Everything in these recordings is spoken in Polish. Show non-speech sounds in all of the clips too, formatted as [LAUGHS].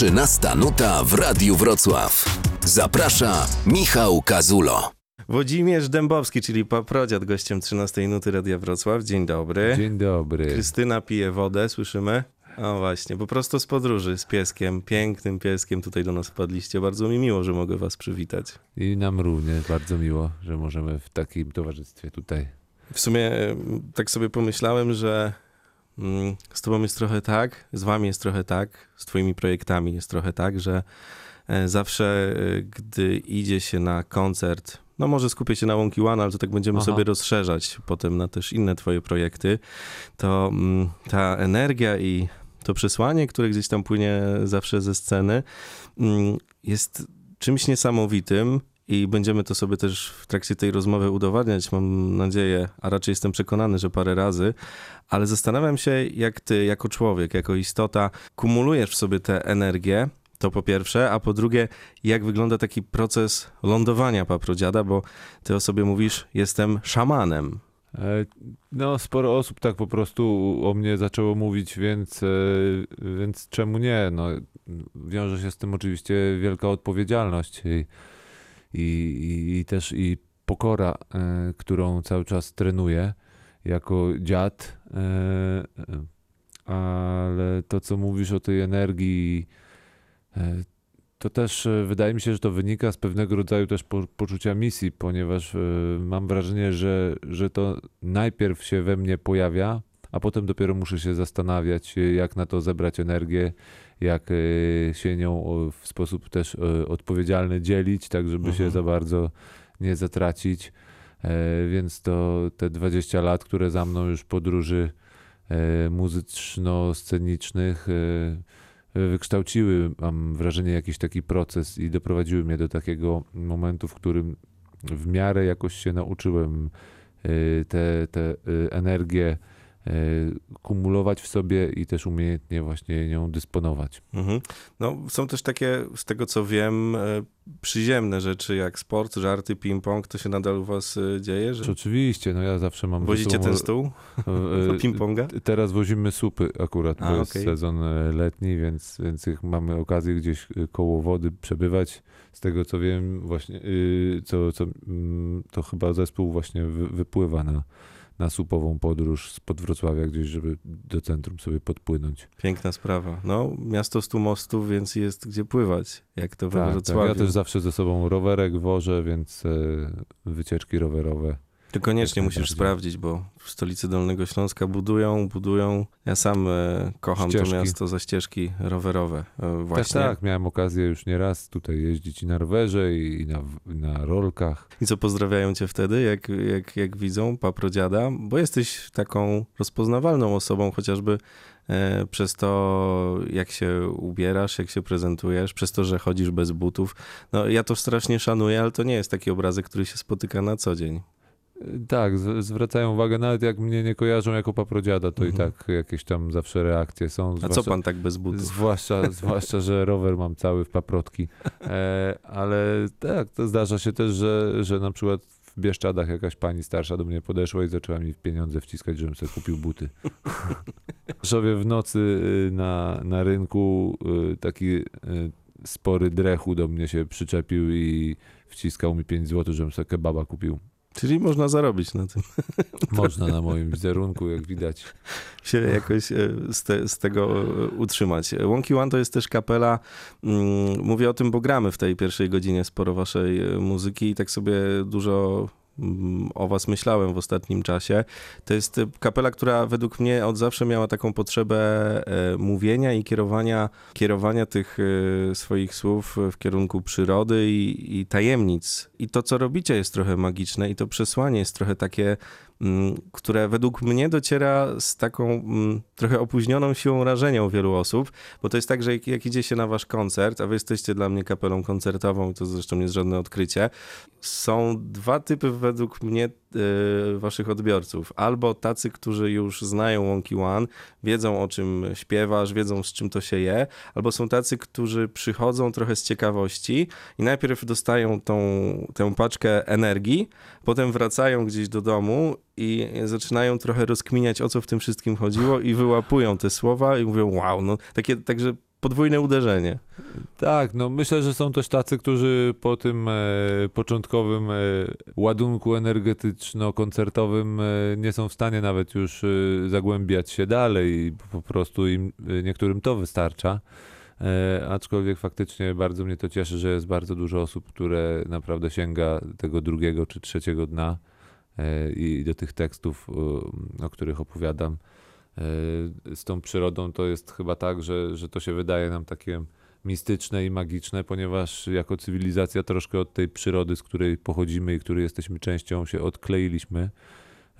13 nuta w Radiu Wrocław. Zaprasza Michał Kazulo. Włodzimierz Dębowski, czyli paprodziad, gościem 13 nuty Radia Wrocław. Dzień dobry. Dzień dobry. Krystyna pije wodę, słyszymy? O właśnie, po prostu z podróży z pieskiem, pięknym pieskiem tutaj do nas wpadliście. Bardzo mi miło, że mogę was przywitać. I nam również bardzo miło, że możemy w takim towarzystwie tutaj. W sumie tak sobie pomyślałem, że z tobą jest trochę tak, z wami jest trochę tak, z twoimi projektami jest trochę tak, że e, zawsze e, gdy idzie się na koncert, no może skupię się na Wonky One, ale to tak będziemy Aha. sobie rozszerzać potem na też inne twoje projekty, to mm, ta energia i to przesłanie, które gdzieś tam płynie zawsze ze sceny, mm, jest czymś niesamowitym i będziemy to sobie też w trakcie tej rozmowy udowadniać, mam nadzieję, a raczej jestem przekonany, że parę razy, ale zastanawiam się, jak ty jako człowiek, jako istota kumulujesz w sobie tę energię, to po pierwsze, a po drugie, jak wygląda taki proces lądowania paprodziada, bo ty o sobie mówisz, jestem szamanem. E, No, sporo osób tak po prostu o mnie zaczęło mówić, więc, e, więc czemu nie? No, wiąże się z tym oczywiście wielka odpowiedzialność i, i, i, i też i pokora, e, którą cały czas trenuję jako dziad. e, Ale to, co mówisz o tej energii, e, to też e, wydaje mi się, że to wynika z pewnego rodzaju też po, poczucia misji, ponieważ e, mam wrażenie, że, że to najpierw się we mnie pojawia, a potem dopiero muszę się zastanawiać, e, jak na to zebrać energię, jak e, się nią w sposób też e, odpowiedzialny dzielić, tak żeby Mhm. się za bardzo nie zatracić. E, Więc to te 20 lat, które za mną już podróży muzyczno-scenicznych, wykształciły, mam wrażenie, jakiś taki proces i doprowadziły mnie do takiego momentu, w którym w miarę jakoś się nauczyłem tę te, y, energię kumulować w sobie i też umiejętnie właśnie nią dysponować. Mhm. No, są też takie, z tego co wiem, e, przyziemne rzeczy jak sport, żarty, ping-pong. To się nadal u was e, dzieje? Że Czy oczywiście, no ja zawsze mam... wozicie sobą, ten stół e, do e, ping-ponga? Teraz wozimy supy akurat, bo A, jest okej. sezon e, letni, więc, więc mamy okazję gdzieś e, koło wody przebywać. Z tego co wiem, właśnie y, co, co, mm, to chyba zespół właśnie wy, wypływa na, na supową podróż spod Wrocławia gdzieś, żeby do centrum sobie podpłynąć. Piękna sprawa. No, miasto stu mostów, więc jest gdzie pływać, jak to we Tak, tak. Wrocławiu. Ja też zawsze ze sobą rowerek wożę, więc e, wycieczki rowerowe. To koniecznie musisz najbardziej. sprawdzić, bo w stolicy Dolnego Śląska budują, budują. Ja sam e, kocham Ścieżki. to miasto za ścieżki rowerowe. E, właśnie. Tak, tak. Miałem okazję już nieraz tutaj jeździć i na rowerze, i na, na rolkach. I co pozdrawiają cię wtedy, jak, jak, jak widzą paprodziada? Bo jesteś taką rozpoznawalną osobą, chociażby e, przez to, jak się ubierasz, jak się prezentujesz, przez to, że chodzisz bez butów. No, ja to strasznie szanuję, ale to nie jest taki obrazek, który się spotyka na co dzień. Tak, z- zwracają uwagę, nawet jak mnie nie kojarzą jako paprodziada, to Mhm. i tak jakieś tam zawsze reakcje są. A co pan tak bez butów? Zwłaszcza, [LAUGHS] zwłaszcza, że rower mam cały w paprotki. E, ale tak, to zdarza się też, że, że na przykład w Bieszczadach jakaś pani starsza do mnie podeszła i zaczęła mi pieniądze wciskać, żebym sobie kupił buty. [LAUGHS] W Rzeszowie w nocy y, na, na rynku y, taki y, spory drechu do mnie się przyczepił i wciskał mi 5 zł, żebym sobie kebaba kupił. Czyli można zarobić na tym. [LAUGHS] Można na moim wizerunku, jak widać. się jakoś e, z, te, z tego e, utrzymać. Wonky One to jest też kapela, mm, mówię o tym, bo gramy w tej pierwszej godzinie sporo waszej e, muzyki i tak sobie dużo o was myślałem w ostatnim czasie. To jest e, kapela, która według mnie od zawsze miała taką potrzebę e, mówienia i kierowania, kierowania tych e, swoich słów w kierunku przyrody i, i tajemnic. I to, co robicie jest trochę magiczne i to przesłanie jest trochę takie mm, które według mnie dociera z taką mm, trochę opóźnioną siłą rażenia u wielu osób, bo to jest tak, że jak, jak idzie się na wasz koncert, a wy jesteście dla mnie kapelą koncertową, to zresztą nie jest żadne odkrycie, są dwa typy według mnie waszych odbiorców. Albo tacy, którzy już znają Wonky One, wiedzą o czym śpiewasz, wiedzą z czym to się je, albo są tacy, którzy przychodzą trochę z ciekawości i najpierw dostają tą, tę paczkę energii, potem wracają gdzieś do domu i zaczynają trochę rozkminiać, o co w tym wszystkim chodziło i wyłapują te słowa i mówią, wow, no takie, także podwójne uderzenie. Tak, no myślę, że są też tacy, którzy po tym e, początkowym e, ładunku energetyczno-koncertowym e, nie są w stanie nawet już e, zagłębiać się dalej po prostu im, e, niektórym to wystarcza. E, aczkolwiek faktycznie bardzo mnie to cieszy, że jest bardzo dużo osób, które naprawdę sięga tego drugiego czy trzeciego dna i do tych tekstów, o których opowiadam. E, Z tą przyrodą to jest chyba tak, że, że to się wydaje nam takie mistyczne i magiczne, ponieważ jako cywilizacja troszkę od tej przyrody, z której pochodzimy i której jesteśmy częścią, się odkleiliśmy.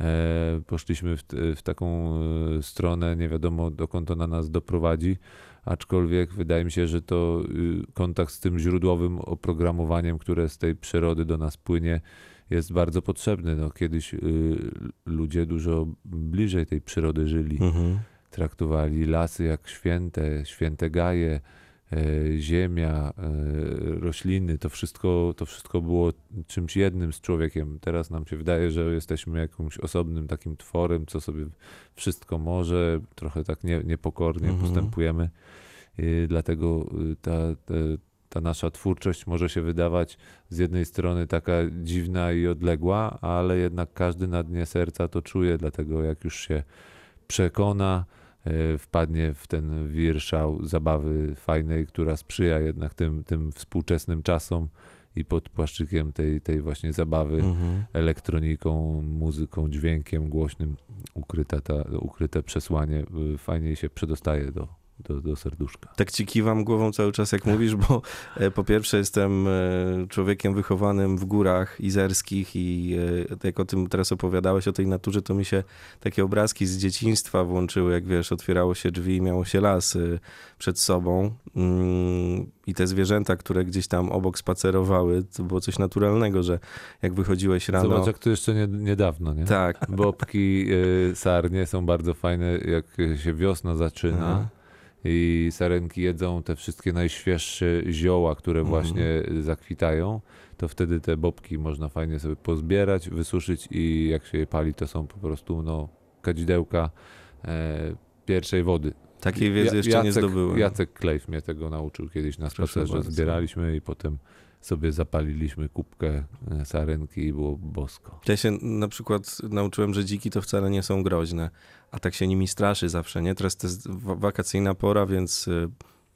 E, Poszliśmy w, w taką e, stronę, nie wiadomo dokąd ona nas doprowadzi, aczkolwiek wydaje mi się, że to y, kontakt z tym źródłowym oprogramowaniem, które z tej przyrody do nas płynie, jest bardzo potrzebny. No, kiedyś y, ludzie dużo bliżej tej przyrody żyli Mhm. traktowali lasy jak święte, święte gaje, e, ziemia, e, rośliny, to wszystko, to wszystko było czymś jednym z człowiekiem. Teraz nam się wydaje, że jesteśmy jakimś osobnym takim tworem, co sobie wszystko może, trochę tak nie, niepokornie Mhm. postępujemy. I dlatego y, ta, ta, ta nasza twórczość może się wydawać z jednej strony taka dziwna i odległa, ale jednak każdy na dnie serca to czuje, dlatego jak już się przekona, e, wpadnie w ten wir szał zabawy fajnej, która sprzyja jednak tym, tym współczesnym czasom i pod płaszczykiem tej, tej właśnie zabawy Mhm. elektroniką, muzyką, dźwiękiem głośnym ukryte, ta, ukryte przesłanie y, fajniej się przedostaje do, do, do serduszka. Tak ci kiwam głową cały czas, jak mówisz, bo e, po pierwsze jestem e, człowiekiem wychowanym w górach izerskich i e, jak o tym teraz opowiadałeś, o tej naturze, to mi się takie obrazki z dzieciństwa włączyły, jak wiesz, otwierało się drzwi i miało się las przed sobą Mm, i te zwierzęta, które gdzieś tam obok spacerowały, to było coś naturalnego, że jak wychodziłeś rano... Zobacz, jak to jeszcze nie, niedawno, nie? Tak, Bobki, sarnie są bardzo fajne, jak się wiosna zaczyna. Aha. I sarenki jedzą te wszystkie najświeższe zioła, które Mhm. właśnie zakwitają, to wtedy te bobki można fajnie sobie pozbierać, wysuszyć i jak się je pali, to są po prostu no, kadzidełka e, pierwszej wody. Takiej wiedzy jeszcze nie Jacek, zdobyłem. Jacek Klejf mnie tego nauczył kiedyś na spacerze. Zbieraliśmy i potem sobie zapaliliśmy kubkę e, sarenki i było bosko. Ja się na przykład nauczyłem, że dziki to wcale nie są groźne, a tak się nimi straszy zawsze, nie? Teraz to jest wa- wakacyjna pora, więc y,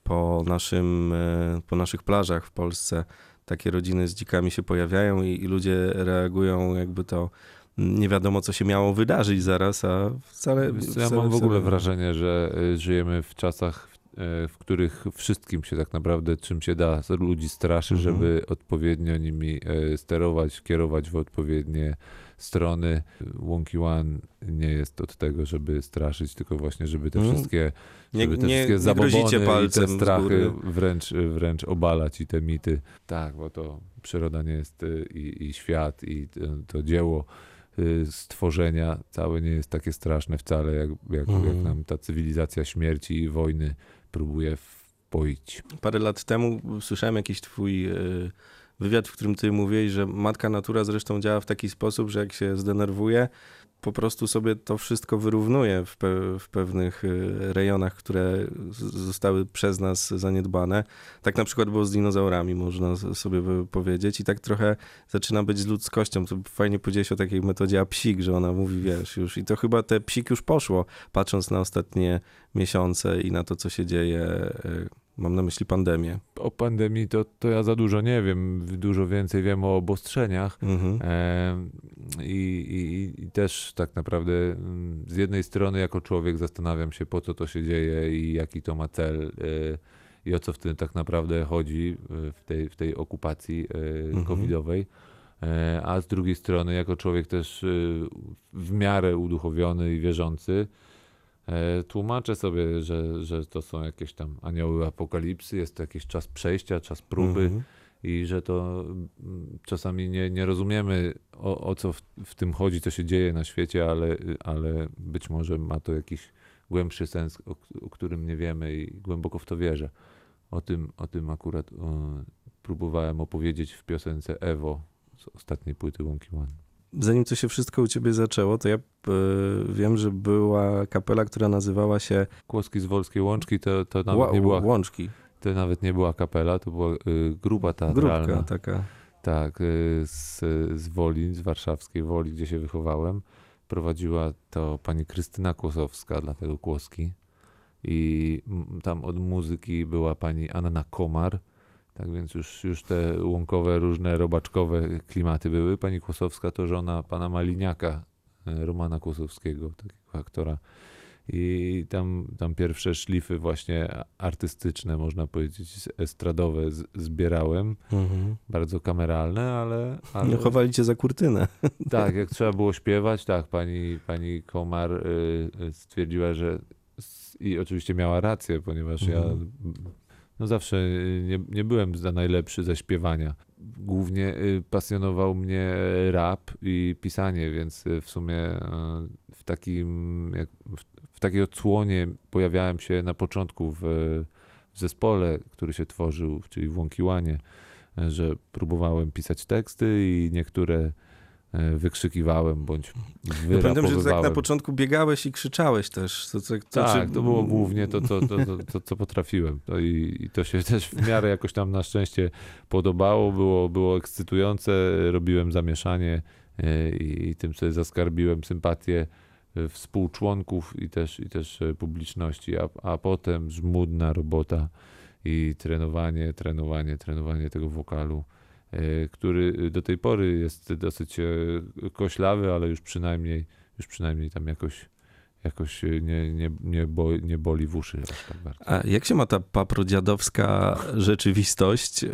po, naszym, y, po naszych plażach w Polsce takie rodziny z dzikami się pojawiają i, i ludzie reagują jakby to nie wiadomo, co się miało wydarzyć zaraz, a wcale... Co, Ja wcale, mam w ogóle wcale nie. wrażenie, że y, żyjemy w czasach, y, w których wszystkim się tak naprawdę, czym się da, ludzi straszy, Mhm. żeby odpowiednio nimi y, sterować, kierować w odpowiednie strony. Wonky One nie jest od tego, żeby straszyć, tylko właśnie, żeby te Mhm. wszystkie, Nie, żeby te nie, wszystkie nie zabobony i palcem te strachy wręcz, wręcz obalać i te mity. Tak, bo to przyroda nie jest y, i, i świat i to, to dzieło stworzenia całe nie jest takie straszne wcale, jak, jak, Mhm. jak nam ta cywilizacja śmierci i wojny próbuje wpoić. Parę lat temu słyszałem jakiś twój y, wywiad, w którym ty mówiłeś, że matka natura zresztą działa w taki sposób, że jak się zdenerwuje, po prostu sobie to wszystko wyrównuje w, pe w pewnych y, rejonach, które zostały przez nas zaniedbane. Tak na przykład było z dinozaurami, można sobie powiedzieć. I tak trochę zaczyna być z ludzkością. To fajnie powiedziałeś o takiej metodzie psik, że ona mówi, wiesz, już. I to chyba te psik już poszło, patrząc na ostatnie miesiące i na to, co się dzieje. Mam na myśli pandemię. O pandemii to, to ja za dużo nie wiem, dużo więcej wiem o obostrzeniach. Mhm. Em, I, i, I też tak naprawdę mm, z jednej strony jako człowiek zastanawiam się po co to się dzieje i jaki to ma cel y, i o co w tym tak naprawdę chodzi y, w tej, w tej okupacji y, Mhm. covidowej. E, A z drugiej strony jako człowiek też y, w miarę uduchowiony i wierzący e, tłumaczę sobie, że, że to są jakieś tam anioły apokalipsy, jest to jakiś czas przejścia, czas próby Mhm. i że to mm, czasami nie, nie rozumiemy o, o co w, w tym chodzi, co się dzieje na świecie, ale, ale być może ma to jakiś głębszy sens, o, o którym nie wiemy i głęboko w to wierzę. O tym, o tym akurat o, próbowałem opowiedzieć w piosence Ewo z ostatniej płyty Wonky One. Zanim to się wszystko u ciebie zaczęło, to ja e, wiem, że była kapela, która nazywała się Kłoski z Wolskiej Łączki to, to nawet Ła- nie była Łączki. To nawet nie była kapela, to była y, grupa teatralna. Grupka taka. Tak, y, z, z Woli, z warszawskiej Woli, gdzie się wychowałem. Prowadziła to pani Krystyna Kłosowska, dlatego Kłoski. I tam od muzyki była pani Anna Komar. Tak więc już, już te łąkowe, różne robaczkowe klimaty były. Pani Kłosowska to żona pana Maliniaka, y, Romana Kłosowskiego, takiego aktora. I tam, tam pierwsze szlify właśnie artystyczne, można powiedzieć, estradowe z, zbierałem. Mhm. Bardzo kameralne, ale, ale No, chowali cię za kurtynę. [LAUGHS] tak, jak trzeba było śpiewać, tak, pani, pani Komar y, stwierdziła, że i oczywiście miała rację, ponieważ ja Mhm. No zawsze y, nie, nie byłem za najlepszy ze śpiewania. Głównie y, pasjonował mnie rap i pisanie, więc y, w sumie w takim, w, takiej odsłonie pojawiałem się na początku w, w zespole, który się tworzył, czyli w Łąkiłanie, że próbowałem pisać teksty i niektóre wykrzykiwałem bądź Ja pamiętam, że tak na wyrapowywałem. początku biegałeś i krzyczałeś też. To, to, to, Tak, czy- to było głównie to, to, to, co potrafiłem. I, I to się też w miarę jakoś tam na szczęście podobało, było, było ekscytujące, robiłem zamieszanie e, i, i tym sobie zaskarbiłem sympatię e, współczłonków i też, i też e, publiczności, a, a potem żmudna robota i trenowanie, trenowanie, trenowanie tego wokalu, e, który do tej pory jest dosyć e, koślawy, ale już przynajmniej, już przynajmniej tam jakoś jakoś nie, nie, nie, boli, nie boli w uszy aż tak bardzo. A jak się ma ta paprodziadowska rzeczywistość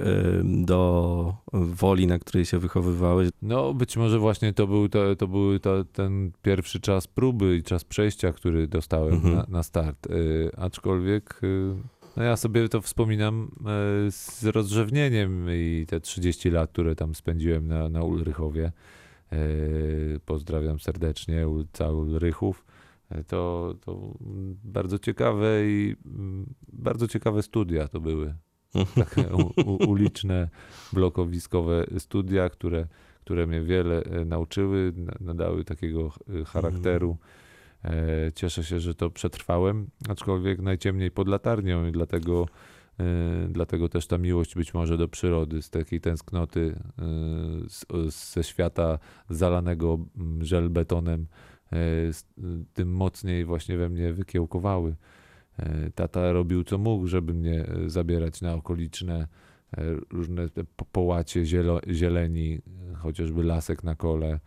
do woli, na której się wychowywałeś? No być może właśnie to był, to, to był to, ten pierwszy czas próby i czas przejścia, który dostałem Mhm. na, na start. Aczkolwiek no ja sobie to wspominam y, z rozrzewnieniem i te 30 lat, które tam spędziłem na, na Ulrychowie. Y, pozdrawiam serdecznie ulica Ulrychów. Y, To, to bardzo ciekawe i mm, bardzo ciekawe studia to były. takie uliczne, blokowiskowe studia, które, które mnie wiele e, nauczyły, na- nadały takiego e, charakteru. E, Cieszę się, że to przetrwałem, aczkolwiek najciemniej pod latarnią i dlatego, e, dlatego też ta miłość być może do przyrody, z takiej tęsknoty e, ze świata zalanego mm, żelbetonem, e, tym mocniej właśnie we mnie wykiełkowały. E, Tata robił co mógł, żeby mnie e, zabierać na okoliczne e, różne połacie zieleni, e, chociażby lasek na kole,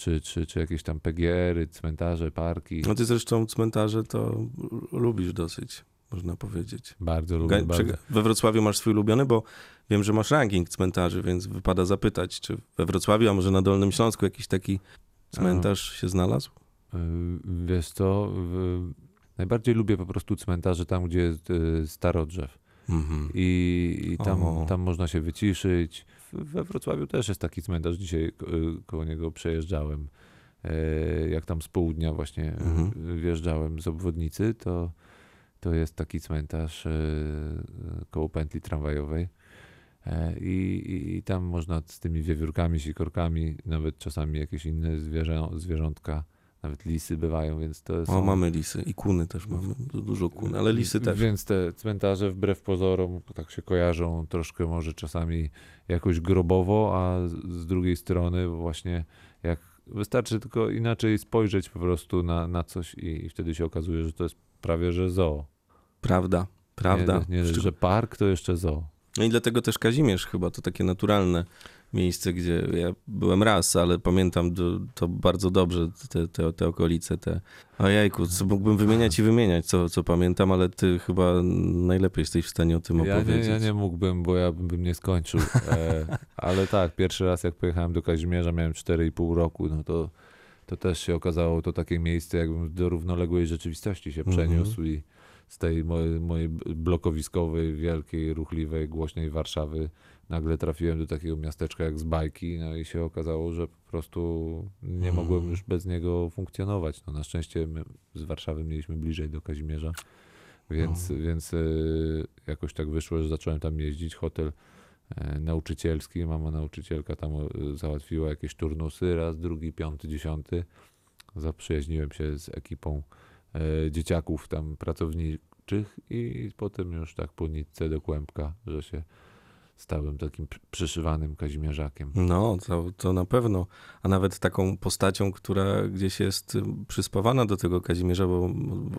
czy, czy, czy jakieś tam PGR-y, cmentarze, parki. No ty zresztą cmentarze to lubisz dosyć, można powiedzieć. Bardzo lubię. Ga- Bardzo. We Wrocławiu masz swój ulubiony, bo wiem, że masz ranking cmentarzy, więc wypada zapytać, czy we Wrocławiu, a może na Dolnym Śląsku jakiś taki cmentarz się znalazł? Y, Wiesz co, najbardziej lubię po prostu cmentarze tam, gdzie jest y, starodrzew. Mhm. I, i tam, O. tam można się wyciszyć. We Wrocławiu też jest taki cmentarz, dzisiaj y, koło niego przejeżdżałem. E, Jak tam z południa właśnie y, Mhm. wjeżdżałem z obwodnicy, to, to jest taki cmentarz koło pętli tramwajowej. E, I, i, I tam można z tymi wiewiórkami, sikorkami, nawet czasami jakieś inne zwierzę, zwierzątka, nawet lisy bywają, więc to są... O, mamy lisy i kuny też mamy, du- dużo kun, ale lisy też. Więc te cmentarze wbrew pozorom tak się kojarzą troszkę może czasami jakoś grobowo, a z- drugiej strony właśnie jak wystarczy tylko inaczej spojrzeć po prostu na, na coś i, i wtedy się okazuje, że to jest prawie że zoo. Prawda, prawda. Nie, nie że park to jeszcze zoo. No i dlatego też Kazimierz chyba to takie naturalne miejsce, gdzie ja byłem raz, ale pamiętam to, to bardzo dobrze, te, te, te okolice, te... Ojejku, co mógłbym wymieniać i wymieniać, co, co pamiętam, ale ty chyba najlepiej jesteś w stanie o tym Ja nie, opowiedzieć. ja nie mógłbym, bo ja bym nie skończył. E, [LAUGHS] ale tak, pierwszy raz jak pojechałem do Kazimierza miałem 4,5 roku, no to, to też się okazało to takie miejsce, jakbym do równoległej rzeczywistości się Mhm. przeniósł i z tej mojej, mojej blokowiskowej, wielkiej, ruchliwej, głośnej Warszawy nagle trafiłem do takiego miasteczka jak z bajki, no i się okazało, że po prostu nie Mhm. mogłem już bez niego funkcjonować. No na szczęście my z Warszawy mieliśmy bliżej do Kazimierza, więc, więc y, jakoś tak wyszło, że zacząłem tam jeździć. Hotel e, nauczycielski. Mama nauczycielka tam e, załatwiła jakieś turnusy, raz, drugi, piąty, dziesiąty. Zaprzyjaźniłem się z ekipą e, dzieciaków tam pracowniczych i potem już tak po nitce do kłębka, że się stałem takim przy- przyszywanym Kazimierzakiem. No, to, to na pewno. A nawet taką postacią, która gdzieś jest y, przyspawana do tego Kazimierza, bo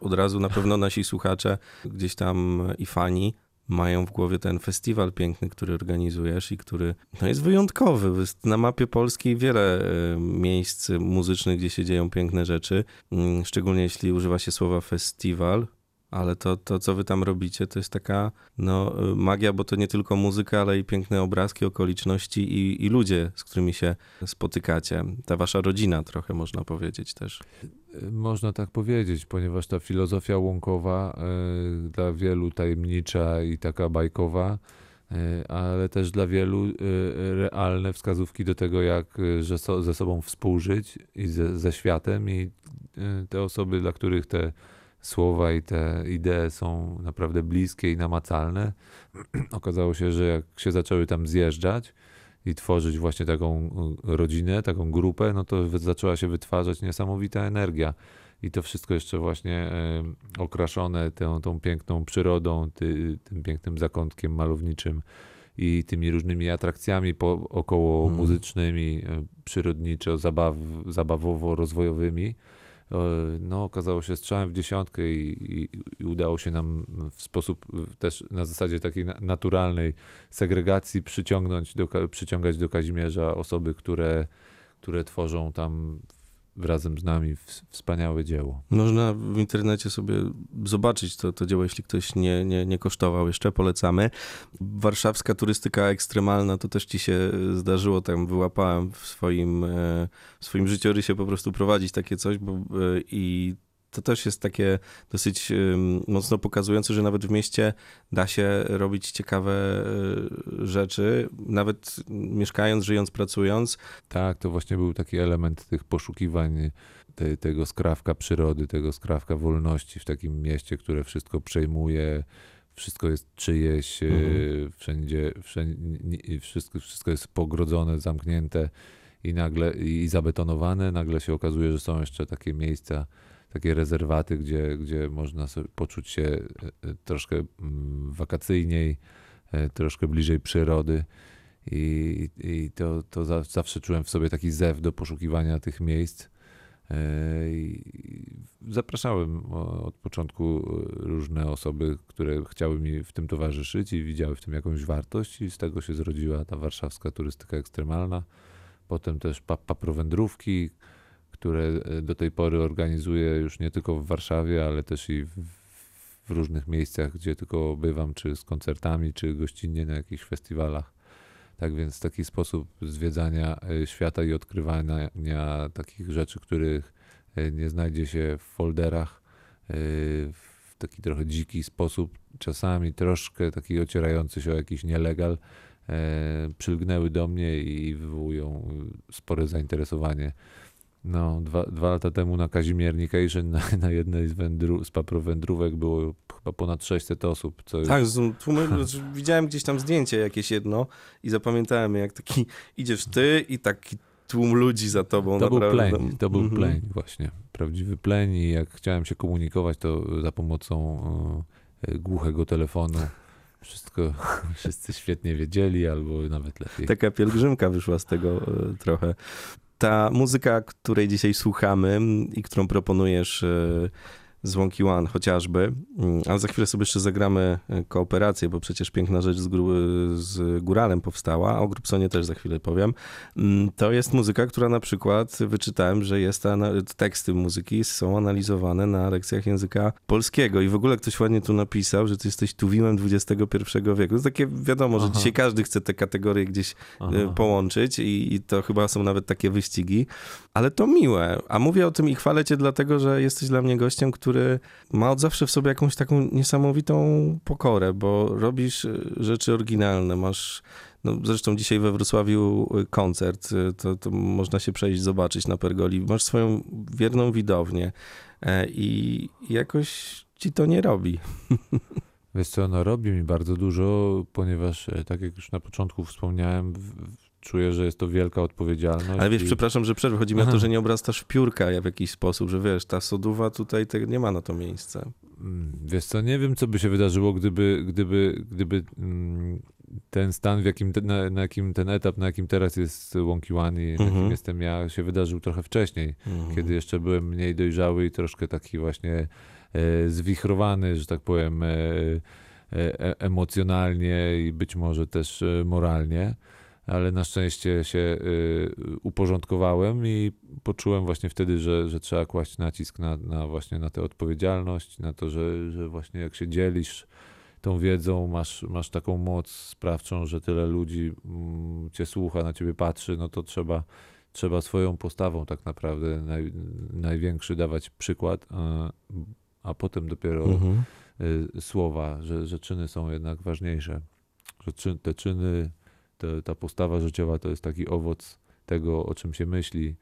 od razu na pewno nasi słuchacze gdzieś tam i fani mają w głowie ten festiwal piękny, który organizujesz i który no, jest wyjątkowy. Jest na mapie polskiej wiele y, miejsc muzycznych, gdzie się dzieją piękne rzeczy, Mm, szczególnie jeśli używa się słowa festiwal. Ale to, to, co wy tam robicie, to jest taka no, y, magia, bo to nie tylko muzyka, ale i piękne obrazki, okoliczności i, i ludzie, z którymi się spotykacie. Ta wasza rodzina trochę można powiedzieć też. Można tak powiedzieć, ponieważ ta filozofia łąkowa e, dla wielu tajemnicza i taka bajkowa, e, ale też dla wielu e, realne wskazówki do tego, jak że so, ze sobą współżyć i ze, ze światem i te osoby, dla których te słowa i te idee są naprawdę bliskie i namacalne. [CLEARS THROAT] Okazało się, że jak się zaczęły tam zjeżdżać i tworzyć właśnie taką y, rodzinę, taką grupę, no to zaczęła się wytwarzać niesamowita energia. I to wszystko jeszcze właśnie y, okraszone tą, tą piękną przyrodą, ty, tym pięknym zakątkiem malowniczym i tymi różnymi atrakcjami po, około Mhm. muzycznymi, y, przyrodniczo, zabaw, zabawowo-rozwojowymi. E, No, okazało się strzałem w dziesiątkę i, i, i udało się nam w sposób też na zasadzie takiej na- naturalnej segregacji przyciągnąć do, przyciągać do Kazimierza osoby, które, które tworzą tam razem z nami ws- wspaniałe dzieło. Można w internecie sobie zobaczyć to, to dzieło, jeśli ktoś nie, nie, nie kosztował jeszcze, polecamy. Warszawska turystyka ekstremalna, to też ci się zdarzyło, tam wyłapałem w swoim, e, w swoim życiorysie po prostu prowadzić takie coś, bo, e, i to też jest takie dosyć mocno pokazujące, że nawet w mieście da się robić ciekawe e, rzeczy, nawet mieszkając, żyjąc, pracując. Tak, to właśnie był taki element tych poszukiwań te, tego skrawka przyrody, tego skrawka wolności w takim mieście, które wszystko przejmuje, wszystko jest czyjeś, e, Mhm. wszędzie, wszędzie wszystko, wszystko jest pogrodzone, zamknięte i nagle i zabetonowane. Nagle się okazuje, że są jeszcze takie miejsca, takie rezerwaty, gdzie, gdzie można poczuć się e, troszkę mm, wakacyjniej, e, troszkę bliżej przyrody. I, i to, to za, zawsze czułem w sobie taki zew do poszukiwania tych miejsc. E, zapraszałem od początku różne osoby, które chciały mi w tym towarzyszyć i widziały w tym jakąś wartość, i z tego się zrodziła ta warszawska turystyka ekstremalna. Potem też pa- paprowędrówki, które e, do tej pory organizuję już nie tylko w Warszawie, ale też i w, w różnych miejscach, gdzie tylko bywam, czy z koncertami, czy gościnnie na jakichś festiwalach. Tak więc taki sposób zwiedzania e, świata i odkrywania takich rzeczy, których e, nie znajdzie się w folderach w taki trochę dziki sposób, czasami troszkę taki ocierający się o jakiś nielegal, przylgnęły do mnie i wywołują spore zainteresowanie. No, dwa, dwa lata temu na Kazimiernication na, na jednej z, wędru, z paprowędrówek było chyba ponad 600 osób. Co Tak, z tłumy, [LAUGHS] znaczy, widziałem gdzieś tam zdjęcie jakieś jedno i zapamiętałem jak taki idziesz ty i taki tłum ludzi za tobą. To był naprawdę. pleń, to był Mhm. pleń właśnie, prawdziwy pleń i jak chciałem się komunikować, to za pomocą e, głuchego telefonu wszystko [LAUGHS] wszyscy świetnie wiedzieli albo nawet lepiej. Taka pielgrzymka wyszła z tego e, trochę. Ta muzyka, której dzisiaj słuchamy i którą proponujesz e, z Łąki One chociażby, mm, ale za chwilę sobie jeszcze zagramy e, kooperację, bo przecież piękna rzecz z, gru, z Góralem powstała, o Grupsonie też za chwilę powiem. Mm, To jest muzyka, która na przykład wyczytałem, że jest teksty muzyki są analizowane na lekcjach języka polskiego i w ogóle ktoś ładnie tu napisał, że ty jesteś tuwiłem XXI wieku. To jest takie wiadomo, że Aha. dzisiaj każdy chce te kategorie gdzieś Aha. y, połączyć i, i to chyba są nawet takie wyścigi, ale to miłe. A mówię o tym i chwalę cię dlatego, że jesteś dla mnie gościem, który ma od zawsze w sobie jakąś taką niesamowitą pokorę, bo robisz y, rzeczy oryginalne, masz no, zresztą dzisiaj we Wrocławiu y, koncert, y, to, to można się przejść, zobaczyć na Pergoli. Masz swoją wierną widownię e, i jakoś ci to nie robi. [LAUGHS] Wiesz co, no robi mi bardzo dużo, ponieważ e, tak jak już na początku wspomniałem, czuję, że jest to wielka odpowiedzialność. Ale wiesz, i- przepraszam, że przerwę. Chodzi mi o to, że nie obrastasz w piórka w jakiś sposób, że wiesz, ta soduwa tutaj tego nie ma na to miejsca. Mm, Wiesz co, nie wiem, co by się wydarzyło, gdyby, gdyby, gdyby mm, ten stan, w jakim te, na, na jakim ten etap, na jakim teraz jest Wonky One i na Mhm. jakim jestem ja, się wydarzył trochę wcześniej, Mhm. kiedy jeszcze byłem mniej dojrzały i troszkę taki właśnie e, zwichrowany, że tak powiem, e, e, emocjonalnie i być może też e, moralnie. Ale na szczęście się e, uporządkowałem i poczułem właśnie wtedy, że, że trzeba kłaść nacisk na, na właśnie na tę odpowiedzialność, na to, że, że właśnie jak się dzielisz tą wiedzą, masz, masz taką moc sprawczą, że tyle ludzi mm, cię słucha, na ciebie patrzy, no to trzeba, trzeba swoją postawą tak naprawdę naj, największy dawać przykład, a, a potem dopiero Mhm. y, słowa, że, że czyny są jednak ważniejsze. Że czyn, te czyny, te, ta postawa życiowa to jest taki owoc tego, o czym się myśli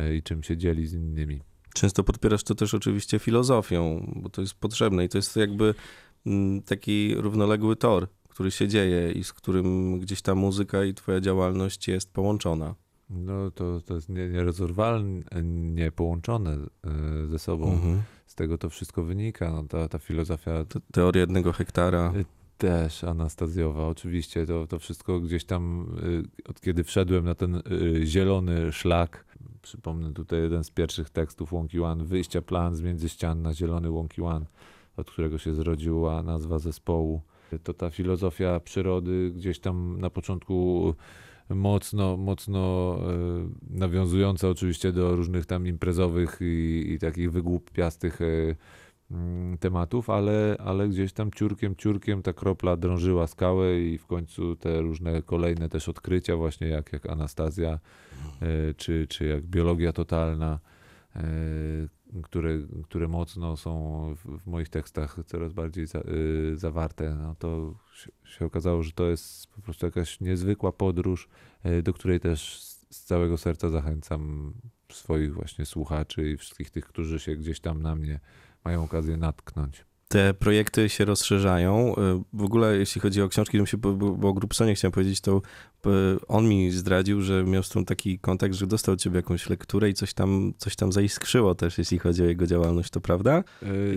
y, i czym się dzieli z innymi. Często podpierasz to też oczywiście filozofią, bo to jest potrzebne i to jest jakby mm, taki równoległy tor, który się dzieje i z którym gdzieś ta muzyka i twoja działalność jest połączona. No to, to jest nie- nierozerwalnie połączone y, ze sobą. Mhm. Z tego to wszystko wynika. No, ta, ta filozofia Te- Teoria jednego hektara. Też anastazjowa, oczywiście. To, to wszystko gdzieś tam, y, od kiedy wszedłem na ten y, zielony szlak, przypomnę tutaj jeden z pierwszych tekstów Łąki One, wyjścia plan z między ścian na zielony Łąki One, od którego się zrodziła nazwa zespołu. To ta filozofia przyrody gdzieś tam na początku mocno, mocno y, nawiązująca oczywiście do różnych tam imprezowych i, i takich wygłupiastych tematów, ale, ale gdzieś tam ciurkiem, ciurkiem ta kropla drążyła skałę i w końcu te różne kolejne też odkrycia właśnie jak, jak Anastazja e, czy, czy jak biologia totalna, e, które, które mocno są w, moich tekstach coraz bardziej za, e, zawarte, no to się, okazało, że to jest po prostu jakaś niezwykła podróż, do której też z całego serca zachęcam swoich właśnie słuchaczy i wszystkich tych, którzy się gdzieś tam na mnie mają okazję natknąć. Te projekty się rozszerzają. Y, W ogóle jeśli chodzi o książki, się, bo, o Grupsonie chciałem powiedzieć, to y, on mi zdradził, że miał z tą taki kontakt, że dostał od ciebie jakąś lekturę i coś tam, coś tam zaiskrzyło też, jeśli chodzi o jego działalność, to prawda?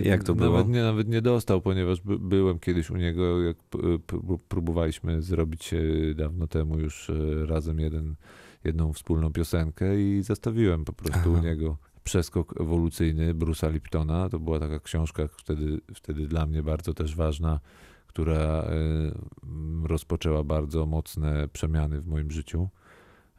Jak to było? Nawet nie, nawet nie dostał, ponieważ by, byłem kiedyś u niego, jak próbowaliśmy zrobić dawno temu już razem jeden, jedną wspólną piosenkę i zostawiłem po prostu Aha. u niego przeskok ewolucyjny Bruce'a Liptona. To była taka książka wtedy, wtedy dla mnie bardzo też ważna, która rozpoczęła bardzo mocne przemiany w moim życiu.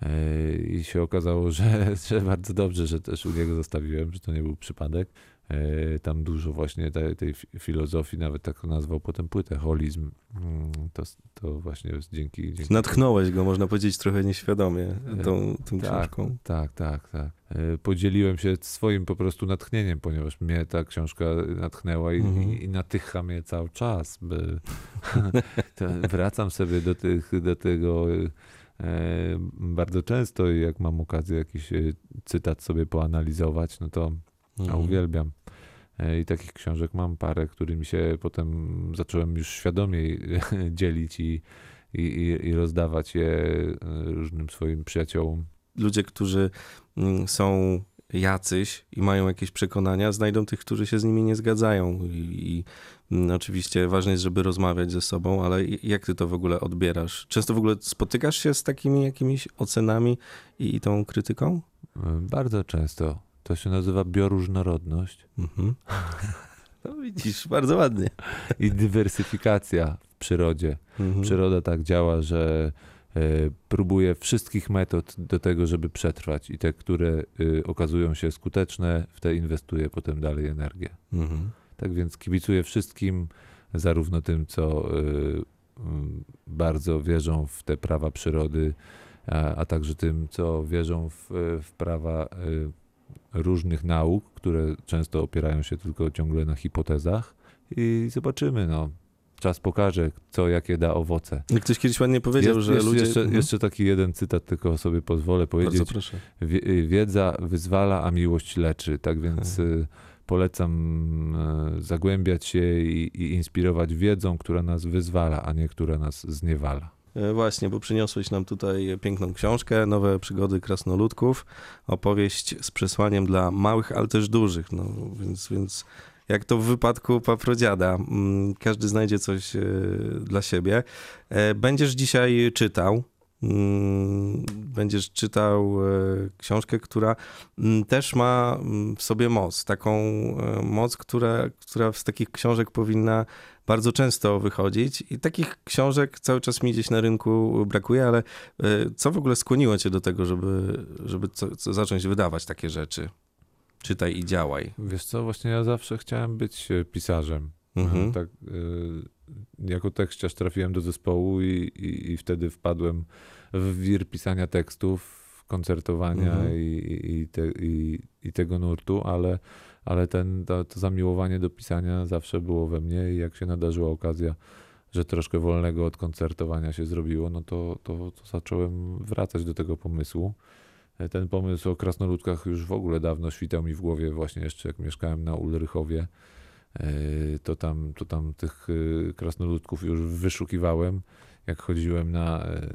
E, I się okazało, [LAUGHS] że, że bardzo dobrze, że też u niego zostawiłem, że to nie był przypadek. E, Tam dużo właśnie tej, tej fi- filozofii, nawet tak nazwał potem płytę, holizm. Mm, To, to właśnie dzięki, dzięki Natchnąłeś go, można powiedzieć, trochę nieświadomie tą, tą tak, książką. tak, tak, tak. E, Podzieliłem się swoim po prostu natchnieniem, ponieważ mnie ta książka natchnęła i, Mhm. i, natycha mnie cały czas. By [LAUGHS] wracam sobie do, tych, do tego e, bardzo często i jak mam okazję jakiś cytat sobie poanalizować, no to a Mhm. uwielbiam. E, I takich książek mam parę, którymi się potem zacząłem już świadomiej [LAUGHS] dzielić i, i, i- rozdawać je e, różnym swoim przyjaciołom. Ludzie, którzy mm, są jacyś i mają jakieś przekonania, znajdą tych, którzy się z nimi nie zgadzają. I, i mm, oczywiście ważne jest, żeby rozmawiać ze sobą, ale jak ty to w ogóle odbierasz? Często w ogóle spotykasz się z takimi jakimiś ocenami i, i tą krytyką? E, Bardzo często. To się nazywa bioróżnorodność Mhm. [LAUGHS] No widzisz, bardzo ładnie. i dywersyfikacja w przyrodzie. Mhm. Przyroda tak działa, że e, próbuje wszystkich metod do tego, żeby przetrwać i te, które e, okazują się skuteczne, w te inwestuje potem dalej energię. Mhm. Tak więc kibicuję wszystkim, zarówno tym, co y, mm, bardzo wierzą w te prawa przyrody, a, a także tym, co wierzą w, w prawa y, różnych nauk, które często opierają się tylko ciągle na hipotezach. I zobaczymy, no. Czas pokaże, co jakie da owoce. Ktoś kiedyś ładnie powiedział, Jest, że jeszcze, ludzie... jeszcze, Mhm. jeszcze taki jeden cytat, tylko sobie pozwolę Bardzo powiedzieć. proszę. Wie- y, Wiedza wyzwala, a miłość leczy. Tak więc y, polecam e, zagłębiać się i, i inspirować wiedzą, która nas wyzwala, a nie która nas zniewala. E, Właśnie, bo przyniosłeś nam tutaj piękną książkę, Nowe przygody krasnoludków, opowieść z przesłaniem dla małych, ale też dużych. No, więc, więc jak to w wypadku paprodziada, mm, każdy znajdzie coś e, dla siebie. E, Będziesz dzisiaj czytał. mm, Będziesz czytał książkę, która mm, też ma w sobie moc, taką moc, która, która z takich książek powinna bardzo często wychodzić i takich książek cały czas mi gdzieś na rynku brakuje, ale e, co w ogóle skłoniło cię do tego, żeby, żeby co, co zacząć wydawać takie rzeczy? Czytaj i działaj. Wiesz co, właśnie ja zawsze chciałem być e, pisarzem. Mhm. Tak, e, jako tekściarz trafiłem do zespołu i, i, i wtedy wpadłem w wir pisania tekstów, koncertowania Mhm. i, i, te, i, i tego nurtu, ale, ale ten, to, to zamiłowanie do pisania zawsze było we mnie i jak się nadarzyła okazja, że troszkę wolnego od koncertowania się zrobiło, no to, to, to zacząłem wracać do tego pomysłu. E, Ten pomysł o krasnoludkach już w ogóle dawno świtał mi w głowie, właśnie jeszcze jak mieszkałem na Ulrychowie, e, to tam, to tam tych e, krasnoludków już wyszukiwałem. Jak chodziłem na, e,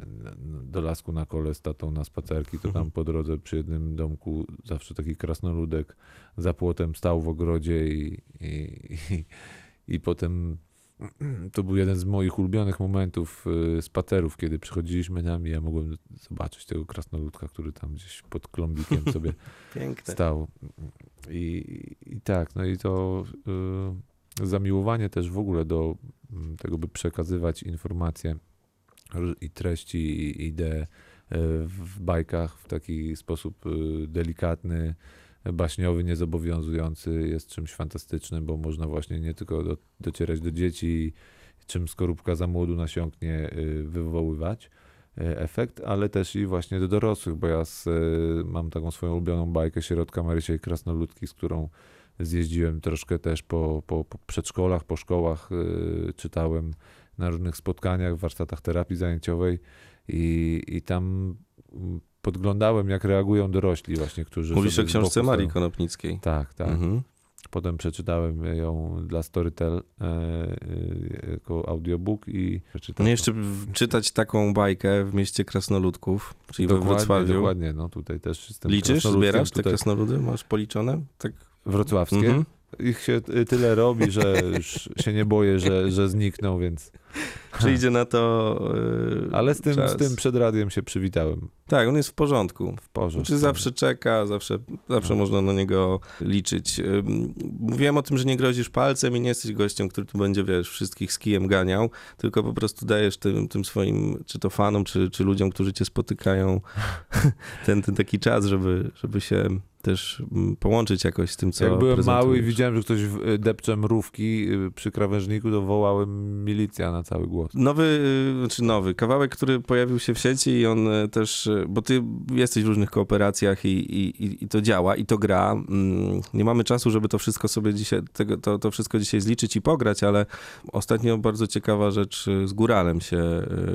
do lasku na kole z tatą na spacerki, to tam po drodze przy jednym domku zawsze taki krasnoludek za płotem stał w ogrodzie i, i, i, i potem to był jeden z moich ulubionych momentów y, spacerów, kiedy przychodziliśmy tam i ja mogłem zobaczyć tego krasnoludka, który tam gdzieś pod klombikiem [LAUGHS] sobie Piękne. stał. I, I tak, no i to y, zamiłowanie też w ogóle do tego, by przekazywać informacje i treści, i idee w bajkach w taki sposób y, delikatny, baśniowy, niezobowiązujący jest czymś fantastycznym, bo można właśnie nie tylko do, docierać do dzieci czym skorupka za młodu nasiąknie y, wywoływać y, efekt, ale też i właśnie do dorosłych, bo ja z, y, mam taką swoją ulubioną bajkę Środka Marysia i Krasnoludki, z którą zjeździłem troszkę też po, po, po przedszkolach, po szkołach, y, czytałem na różnych spotkaniach, warsztatach terapii zajęciowej i, i tam podglądałem, jak reagują dorośli właśnie, którzy Mówisz o książce Marii. Konopnickiej. Tak, tak. Mhm. Potem przeczytałem ją dla Storytel e, e, jako audiobook i przeczytałem. No jeszcze czytać taką bajkę w mieście krasnoludków, czyli we dokładnie, Wrocławiu. dokładnie, no tutaj też jestem Liczysz, zbierasz te tutaj krasnoludy? Masz policzone? Tak. wrocławskie. Mhm. Ich się y, tyle robi, że już się nie boję, że, że znikną, więc... Przyjdzie na to yy, Ale z tym, czas. z tym przed radiem się przywitałem. Tak, on jest w porządku. W porządku. Czy zawsze czeka, zawsze, zawsze No. można na niego liczyć. Ym, Mówiłem o tym, że nie grozisz palcem i nie jesteś gościem, który tu będzie, wiesz, wszystkich z kijem ganiał, tylko po prostu dajesz tym, tym swoim, czy to fanom, czy, czy ludziom, którzy cię spotykają, [LAUGHS] ten, ten taki czas, żeby, żeby się też mm, połączyć jakoś z tym, co Jak byłem mały i widziałem, że ktoś w- depcze mrówki y, przy krawężniku, to wołałem milicja na cały głos. Nowy, y, znaczy nowy kawałek, który pojawił się w sieci i on y, też, y, bo ty jesteś w różnych kooperacjach i, i, i- to działa, i to gra. Mm, Nie mamy czasu, żeby to wszystko sobie dzisiaj, tego, to, to wszystko dzisiaj zliczyć i pograć, ale ostatnio bardzo ciekawa rzecz z Góralem się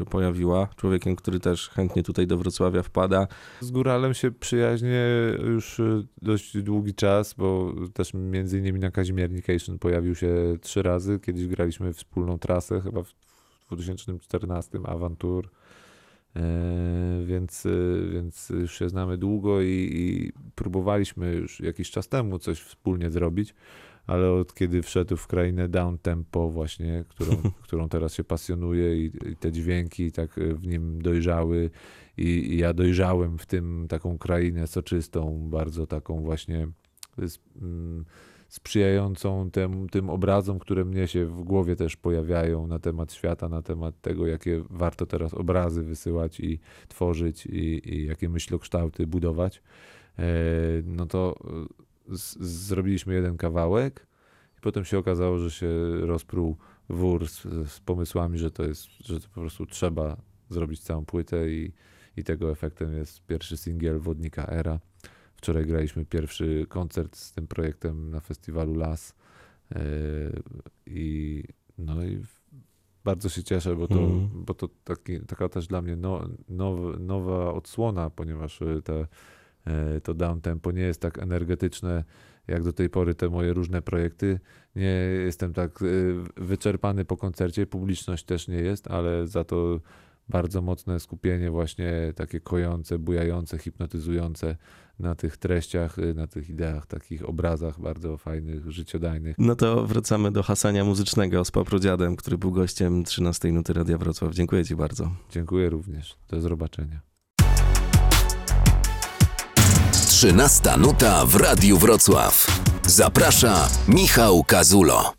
pojawiła. Człowiekiem, który też chętnie tutaj do Wrocławia wpada. Z Góralem się przyjaźnie już dość długi czas, bo też między innymi na Kazimiernication pojawił się trzy razy. Kiedyś graliśmy wspólną trasę, chyba w 2014, Awantur. E, więc, y, więc już się znamy długo i, i próbowaliśmy już jakiś czas temu coś wspólnie zrobić, ale od kiedy wszedł w krainę down tempo właśnie, którą, [LAUGHS] którą teraz się pasjonuje i, i te dźwięki tak y, w nim dojrzały i, i ja dojrzałem w tym taką krainę soczystą, bardzo taką właśnie mm, sprzyjającą tym, tym obrazom, które mnie się w głowie też pojawiają na temat świata, na temat tego, jakie warto teraz obrazy wysyłać i tworzyć i, i jakie myślokształty budować. E, no to e, z, zrobiliśmy jeden kawałek i potem się okazało, że się rozpruł wór z, z pomysłami, że to jest, że to po prostu trzeba zrobić całą płytę i, i tego efektem jest pierwszy singiel Wodnika Era. Wczoraj graliśmy pierwszy koncert z tym projektem na festiwalu Las Yy, i no i bardzo się cieszę, bo to, Mhm. bo to taki, taka też dla mnie no, now, nowa odsłona, ponieważ y, te e, to down tempo nie jest tak energetyczne jak do tej pory te moje różne projekty. Nie jestem tak e, wyczerpany po koncercie, publiczność też nie jest, ale za to bardzo mocne skupienie właśnie takie kojące, bujające, hipnotyzujące na tych treściach, y, na tych ideach, takich obrazach bardzo fajnych, życiodajnych. No to wracamy do hasania muzycznego z Paprodziadem, który był gościem 13 Nuty Radia Wrocław. Dziękuję ci bardzo. Dziękuję również. Do zobaczenia. 13 nuta w Radiu Wrocław. Zaprasza Michał Kazulo.